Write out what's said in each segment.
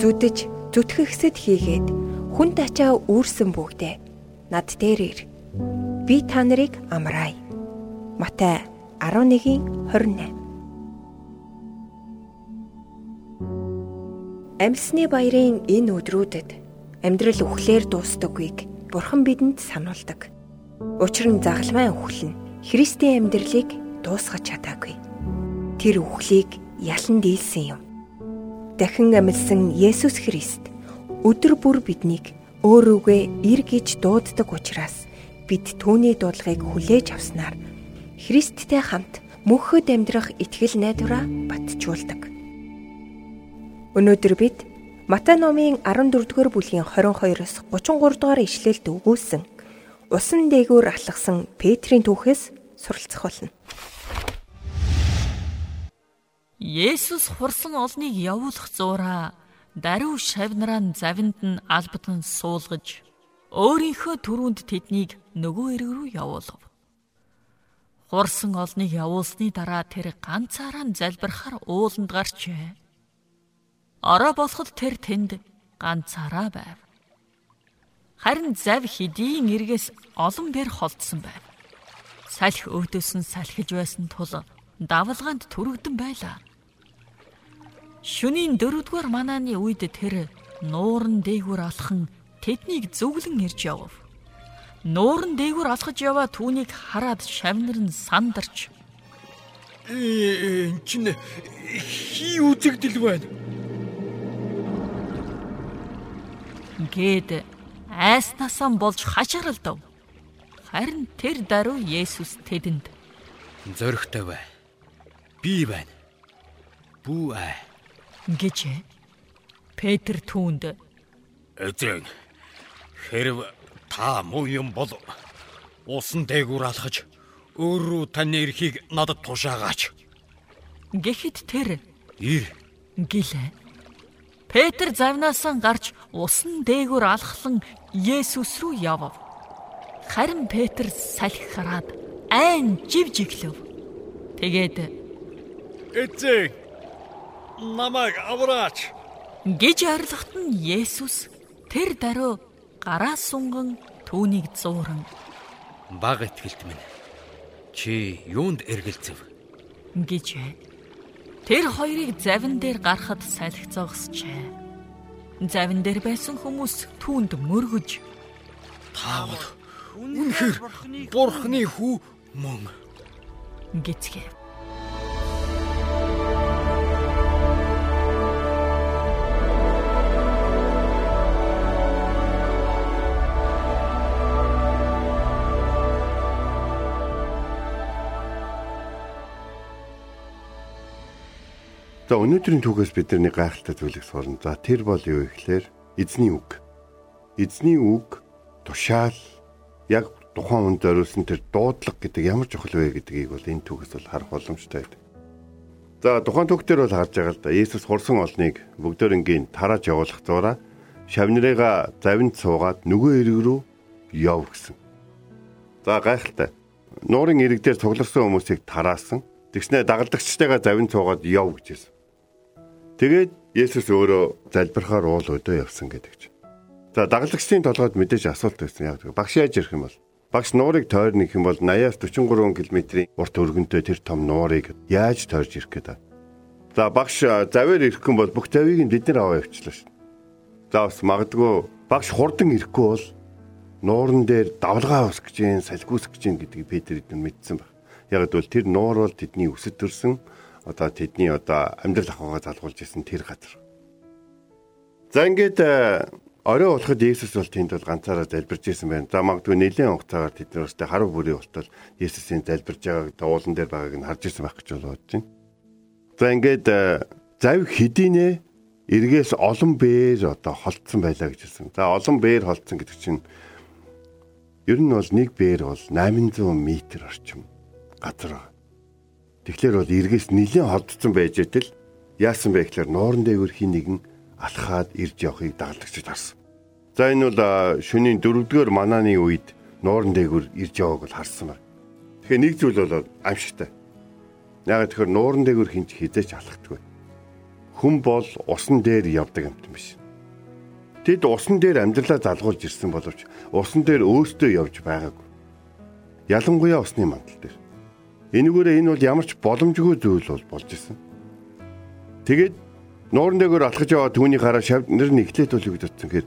зүдэж зүтгэгсэд хийгээд хүн тачаа үүрсэн бүгдээ над дээр ир. Би та нарыг амраая. Матай 11:28 Амьсны баярын энэ өдрүүдэд амьдрал үхлээр дуустдаггүйг Бурхан бидэнд сануулдаг. Учир нь загалмай үхэл нь Христийн амьдралыг дуусгаж чадаагүй. Тэр үхлийг ялан дийлсэн юм. Дахин амьдсан Есүс Христ өдөр бүр биднийг өөрөөгөө ир гэж дууддаг учраас бид түүний дуудлагыг хүлээж авснаар Христтэй хамт мөнхөд амьдрах итгэл найдвараа батжуулдаг. Өнөөдөр бид Матай номын 14-р бүлгийн 22-оос 33 дугаар ишлэлд өгүүлсэн усан дээгүүр алхсан Петрийн түүхээс суралцах болно. Есүс хурсан олныг явуулах зуураа даруй шавнараа завинд нь албатан суулгаж өөрийнхөө төрөнд тэднийг нөгөө эрг рүү явуулав. Хурсан олныг явуулсны дараа тэр ганцаараа залбирахаар ууланд гарчээ. Ороо болоход тэр тэнд ганцаараа байв. Харин зав хэдийн эргээс олон бэр холдсон байв. Салхи өвдөөс нь салхиж байсан тул давлгаанд түрэгдэн байлаа. Шөнийн дөрөвдүгээр манааны үед тэр нууран дээгүүр алхан тэднийг зүглэн ирж явв. Нууран дээгүүр алхаж яваа түүнийг хараад шавнар нь сандарч энэ чинь хий үзэгдэл байна гээд айснасаа болж хашаарлдав. Харин тэр даруй Есүс тэдэнд зөрөгтэй бай. Би байна. Бүү аа гэж Петр түүнд Эзэн хэрв та муу юм бол усан дээгүүр алхаж өөрөө таны эрхийг надад тушаагаач. Гэхэд тэр ир гэлээ. Петр завнаасаа гарч усан дээгүүр алхлан Есүс рүү явв. Харин Петр салхи хараад айн жив жиглэв. Тэгээд Эцэг намайг авраач. Гэж арилгахт нь Есүс тэр даруй гараа сунган түүнийг зууран. Баг итгэлт минь. Чи юунд эргэлзэв? Гэж Тэр хоёрыг завин дээр гарахад салхицоогсчээ. Завин дээр байсан хүмүүс түүнд мөргөж таавал үнэхээр бурхны хүү мөн. Гэцгээв. За өнөөдрийн түүхээс бидний гайхалтай зүйлийг сурна. За тэр бол юу ихлээр эзний үг. Эзний үг тушаал яг тухайн хүнд зориулсан тэр дуудлага гэдэг ямар чухал вэ гэдгийг бол энэ түүхээс бол харах боломжтой байдаг. За тухайн түүхтэр бол харж байгаа л да. Есүс хурсан олныг бүгдөрөнгийн тарааж явуулах зураа шавнырыга завинд суугаад нөгөө эрэг рүү яв гэсэн. За гайхалтай. Нуурын эрэг дээр цугларсан хүмүүсийг тараасан. Тэгснэ дагалдагчтайгаа завинд суугаад яв гэжсэн. Тэгээд Есүс өөрөө залбирахаар уул өдөө явсан гэдэг чинь. За дагалдагчдын толгойд мэдээж асуулт байсан. Яг багш яаж ирэх юм бол багш нуурыг тойрно гэх юм бол 80-аас 43 км-ийн урт өргөнтэй тэр том нуурыг яаж тойрж ирэх гэдэг. За багш завээр ирэх юм бол бүх завийг нь бид нар аваа явуулчихлаа шүү. За бас магадгүй багш хурдан ирэхгүй бол нууран дээр давлгаа ус гэж юм салгиус гэж юм гэдгийг Петр эдэн мэдсэн баг. Яг бол тэр нуур бол тэдний өсөд төрсөн одоо тэдний одоо амьдрал ахуйгаа залгуулж исэн тэр газар. За ингээд э, орой болоход Есүс бол тэнд бол ганцаараа залбирж исэн байна. За магадгүй нэлээд хугацаагаар тэд нэрстэй харав бүрийн болтол Есүсийн залбирж байгааг дуулан дээр байгааг нь харж исэн байх гэж бодож байна. За ингээд э, зав хэдийнэ эргээс олон бээр одоо холтсон байлаа гэж хэлсэн. За олон бээр холтсон гэдэг чинь ер нь бол нэг бээр бол 800 м орчим газар Тэгэхээр бол эргээс нэлээд холдсон байж итэл яасан бэ гэхээр нууран дээгүүр хин нэгэн алхаад ирж явахыг дагалдагчид харсан. За энэ бол шөнийн 4-р манааны үед нууран дээгүүр ирж явааг бол харсан байна. Тэгэхээр нэг зүйл бол аимшигтай. Яг тэгэхээр нууран дээгүүр хинч хизээч алхдаггүй. хүн бол усан дээр явдаг юм биш. Тэд усан дээр амьдралаа залгуулж ирсэн боловч усан дээр өөстөө явж байгаагүй. Ялангуяа усны мандал дээр. Энэгээрээ энэ бол ямар ч боломжгүй зүйл бол болж исэн. Тэгээд нууран дээгүүр алхаж яваа түүний гараа шавнар нэглээд бол юу гэдсэн гэхээр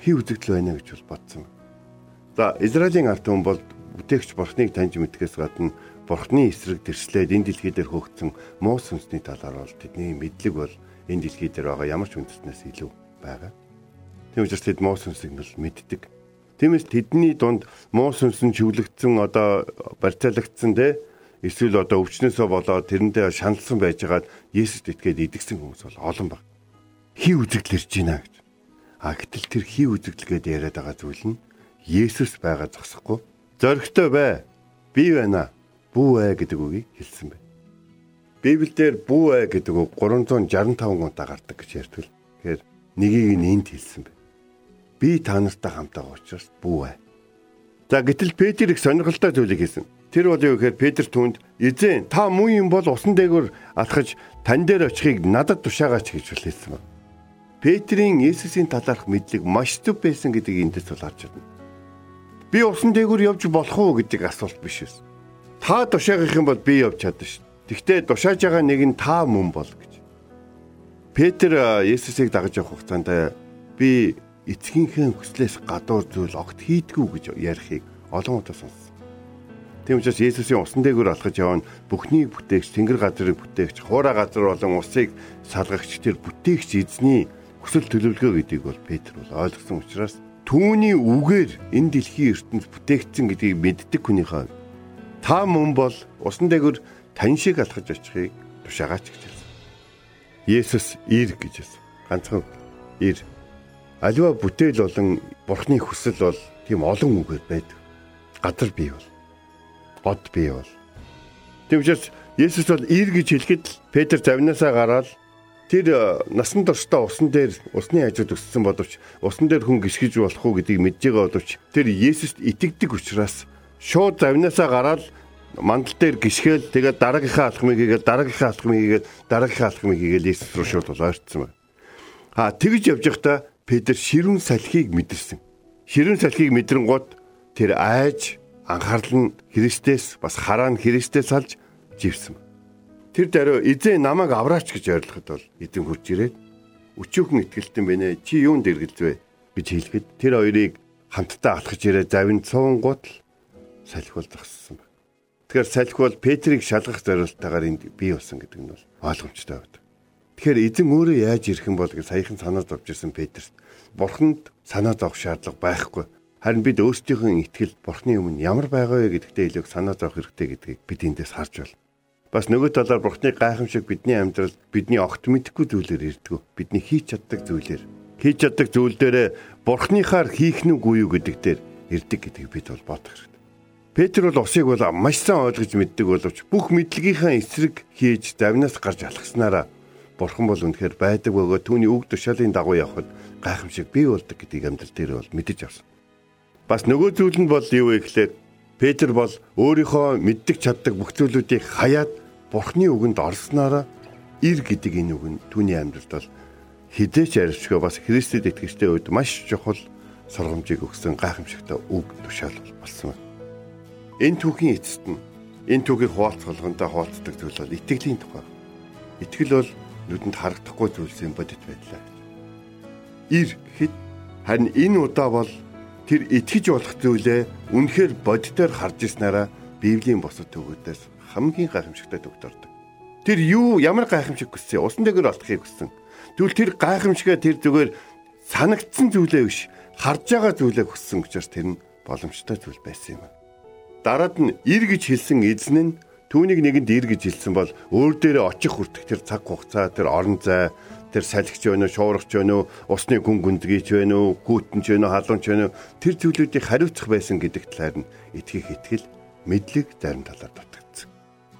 хий үзэгдэл байна гэж бол бодсон. За Израилийн ард түмэн бол бүтээгч бурхныг таньж мэдхээс гадна бурхны эсрэг тэрслээд энэ дэлхий дээр хөөгдсөн муу сүнсний талаар бол тэдний мэдлэг бол энэ дэлхий дээр байгаа ямар ч үндэснээс илүү байгаа. Тийм учраас тэд муу сүнсийг нь мэддэг. Тиймээс тэдний дунд муу сүнс нь чивлэгдсэн одоо барьцаалагдсан те эсвэл одоо өвчнөөсөө болоод тэрэндээ шаналсан байжгаад Есүст итгээд идэгсэн хүмүүс бол олон баг. Хий үзэгдлэрж байна гэж. А гэтэл тэр хий үзэгдлгээд яриад байгаа зүйл нь Есүс байгаа зогсохгүй. Зоригтой бай. Би байна. Бүү ээ гэдэг үгийг хэлсэн байна. Библиэлд бүү ээ гэдэг үг 365 гунтаа гардаг гэж ярьдаг. Тэгэхээр нэгийг нь энд хэлсэн байна би та нартай хамтаа учраас бүү ээ. За гэтэл Петр их сонирхолтой зүйлийг хийсэн. Тэр бол юу гэхээр Петр түнд эзэн та муу юм бол усан дээгүүр алхаж тань дээр очихыг надад тушаагаач гэж хэлсэн байна. Петрийн Есүсийн талаарх мэдлэг маш зөв байсан гэдгийг эндээс бол харж байна. Би усан дээгүүр явж болох уу гэдэг асуулт биш эс. Та тушаагах юм бол би явж чадна ш. Тэгтээ тушааж байгаа нэг нь та мөн бол гэж. Петр Есүсийг дагаж явах хугацаанд би эцгийнхээ хүслээс гадуур зүйл огт хийдгүү гэж ярихыг олон удаа сонссон. Тийм учраас Есүсийн усан дээгүүр алхаж явна бүхний бүтээгч Тэнгэр газрыг бүтээгч хуурай газар болон усыг салгагч тэр бүтээгч эзний хүсэл төлөвлөгөө гэдгийг бол Петр бол ойлгосон учраас түүний үгээр энэ дэлхийн ертөнд бүтээгдсэн гэдгийг мэддэг хүнийхээ та мөн бол усан дээгүүр тань шиг алхаж очихыг тушаагаач гэж хэлсэн. Есүс ир гэж хэлсэн. Ганцхан ир Аливаа бүтээл болон бурхны хүсэл бол тийм олон үгээр байдаг. Газар бий бол. Год бий бол. Тийм учраас Есүс бол ир гэж хэлэхэд Петр завнаасаа гараад тэр э, насан туршдаа усан дээр усны хажууд өссөн боловч усан дээр хүн гисгэж болох уу гэдгийг мэдж байгаа боловч тэр Есүст итгэдэг учраас шууд завнаасаа гараад мандал дээр гисгээл тэгээд дараагийнхаа алхмыг хийгээл дараагийнхаа алхмыг хийгээл дараагийнхаа алхмыг хийгээл Есүс рүү шууд ойртсон байна. А тэгж явж байхдаа Петр ширүүн салхийг мэдэрсэн. Ширүүн салхийг мэдрэнгууд тэр айж анхаарал нь Христээс бас хараа нь Христээс салж живсэн. Тэр даруй эзэн намайг авраач гэж ойрлоход бол эзэн хурж ирээд өчөөхөн итгэлтэн бэнэ чи юунд дэргэлзвэ гэж хэлэхэд тэр хоёрыг хамтдаа алхаж ирээ завин цуунгууд л салхиул зогссон байна. Тэгэхээр салхиул Петрийг шалгах зорилтойгоор энд бий болсон гэдэг нь бол ойлгомжтой байна. Тэгэхээр эзэн өөрөө яаж ирэх юм бол гэж саяхан санаа зовж ирсэн Петрт бурханд санаа зовох шаардлага байхгүй. Харин бид өөрсдийнхөө итгэл бурхны өмнө ямар байгаа вэ гэдэгтээ илүү санаа зовох хэрэгтэй гэдгийг бид эндээс харж байна. Бас нөгөө талаар бурхны гайхамшиг бидний амьдралд бидний огт мэдэхгүй зүйлээр ирдэг. Бидний хийж чаддаг зүйлээр хийж чаддаг зүйл дээрээ бурхныхаар хийх нь үгүй юу гэдэг дээр ирдэг гэдгийг бид бол бодох хэрэгтэй. Петр бол усыг бол маш сайн ойлгож мэддэг боловч бүх мэдлэгийнхаа эсрэг хийж завнаас гарч алхаснараа Бурхан бол үнэхээр байдаг бөгөөд түүний үг тушаалын дагуу явхад гайхамшиг бий болдог гэдгийг амьдрал дээр бол мэдэж авсан. Бас нөгөө зүйл нь бол юу вэ гэхээр Петр бол өөрийнхөө мэддэг чаддаг бүх зүйлүүдийг хаяад Бурханы үгэнд орснараа ир гэдэг энэ үг нь түүний амьдралд бол хідээч арилжгаа бас Христэд итгэжтэй үед маш чухал сургамжийг өгсөн гайхамшигтай үг тушаал болсон байна. Энэ түүхийн эцэст нь энэ түүхийг хуваалцгалгантаа хуваалцдаг зүйл бол итгэлийн тухай. Итгэл бол нүдэнд харагдахгүй зүйлсийн бодит байдлаа. Ир гэхэд харин энэ удаа бол тэр итгэж болох зүйлээ үнэхээр бодитоор харж ирснараа Библийн босод төгөөдөөс хамгийн гайхамшигтай төгт ордог. Тэр юу ямар гайхамшиг хүссэн? Усан дээгүүр олдохыг хүссэн. Тэгвэл тэр гайхамшигаа тэр зүгээр санагдсан зүйлээ биш, харж байгаа зүйлээ хүссэн учраас тэр нь боломжтой зүйл байсан юм. Дараад нь ир гэж хэлсэн эзэн нь Түүнийг нэгэнд ир гэж хэлсэн бол өөр дээрээ очих хүртэх тэр цаг хугацаа, тэр орон зай, тэр салхич байна уу, шуургач байна уу, усны гүн гүндгийч байна уу, гүйтэнч байна уу, халуунч байна уу, тэр зүйлүүдийг хариуцах байсан гэдэг талаар нь итгэх итгэл, мэдлэг зарим талаар дутагдсан.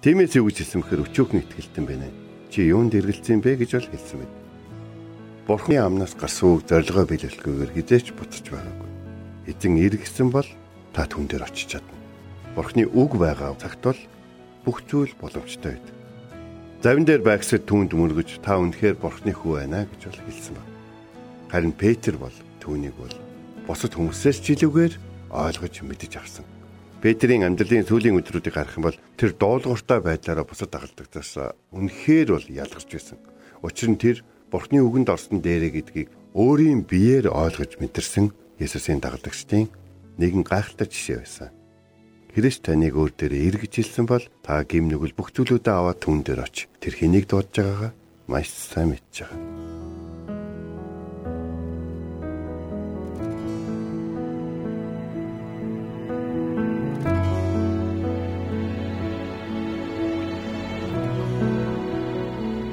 Тиймээс юу гэж хэлсэн бэхээр өчөөхөн итгэлтэн байна. Чи юунд эргэлцсэн бэ гэж бол хэлсэн байна. Бурхны амнаас гарсан үг зорилгоо биелүүлэхгүйгээр хизээч буцаж байгаагүй. Эзэн эргэсэн бол та түн дээр очиж чадна. Бурхны үг байгаа цагт бол бүх зүйл боломжтой байд. Завин дээр байгсад түүнд мөргөж та үнэхээр бурхны хүү байна гэж бол хэлсэн баг. Харин Петр бол түүнийг бол бусад хүмүүсээс ч илүүгээр ойлгож мэдэж авсан. Петрийн амьдралын сүүлийн өдрүүдийг харах юм бол тэр дуулууртай байдлаараа бусад дагалдагтаас үнэхээр бол ялгарч байсан. Учир нь тэр бурхны үгэнд орсон дээрэ гэдгийг өөрийн биеэр ойлгож мэдэрсэн Есүсийн дагалдагчдын нэгэн гайхалтай жишээ байсан. Христ таныг өөр дээрээ эргэж хэлсэн бол та гим нүгэл бүх зүйлүүдээ аваад түн дээр оч. Тэр хэнийг дуудаж байгаагаа маш сайн мэдж байгаа.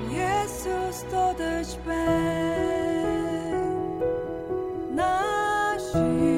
Есүс тодож байна. Эмтэрсэн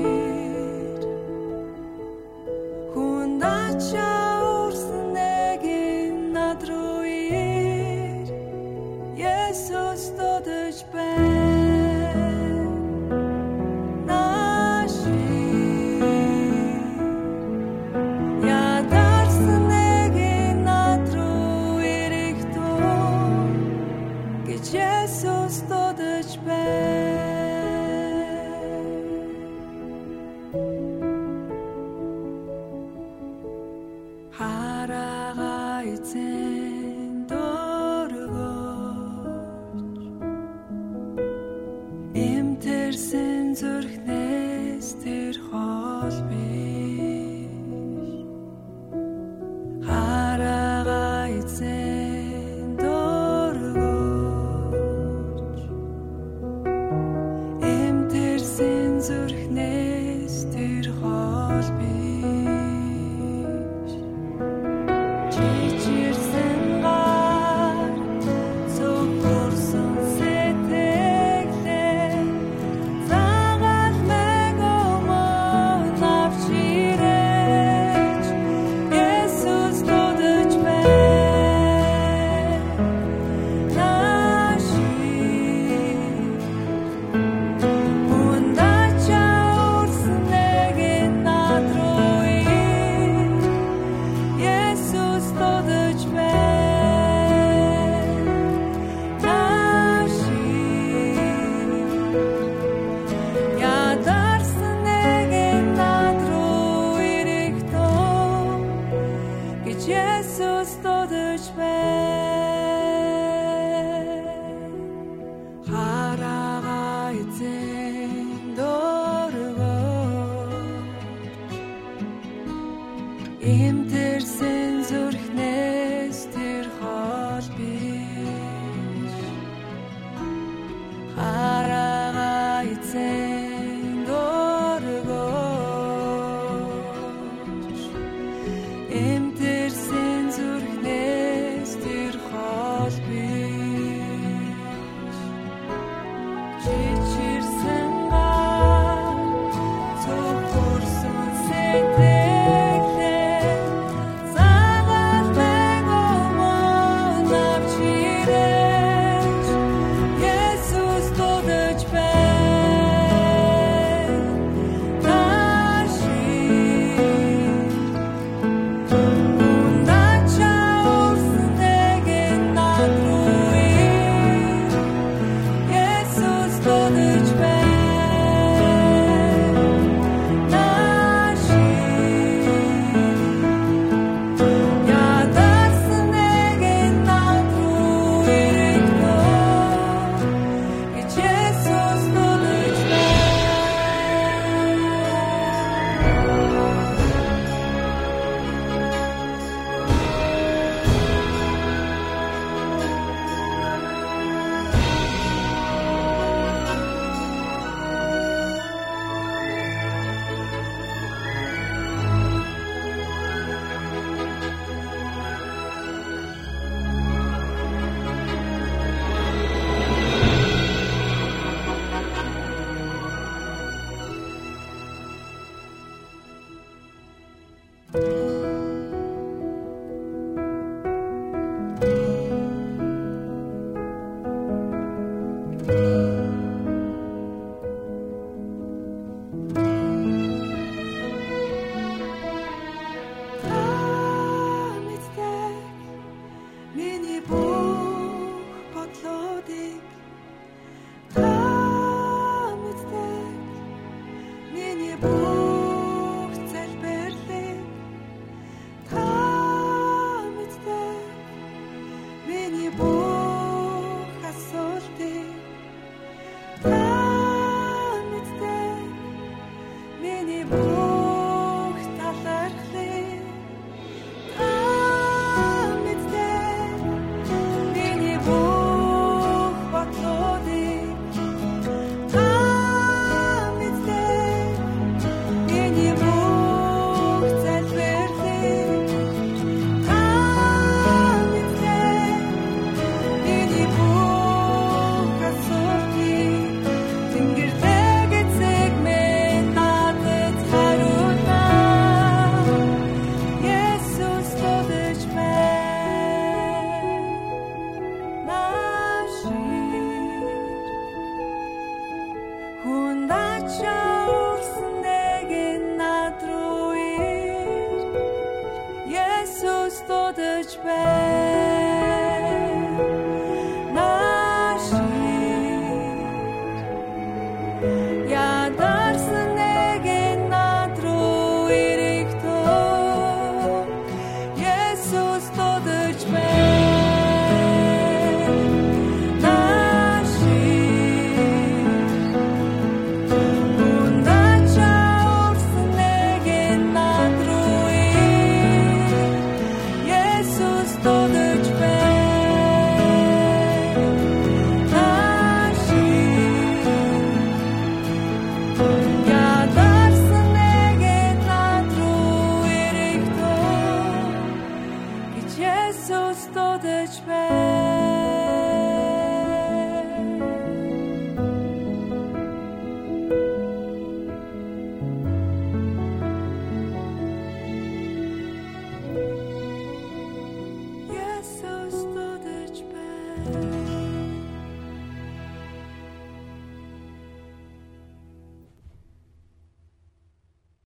say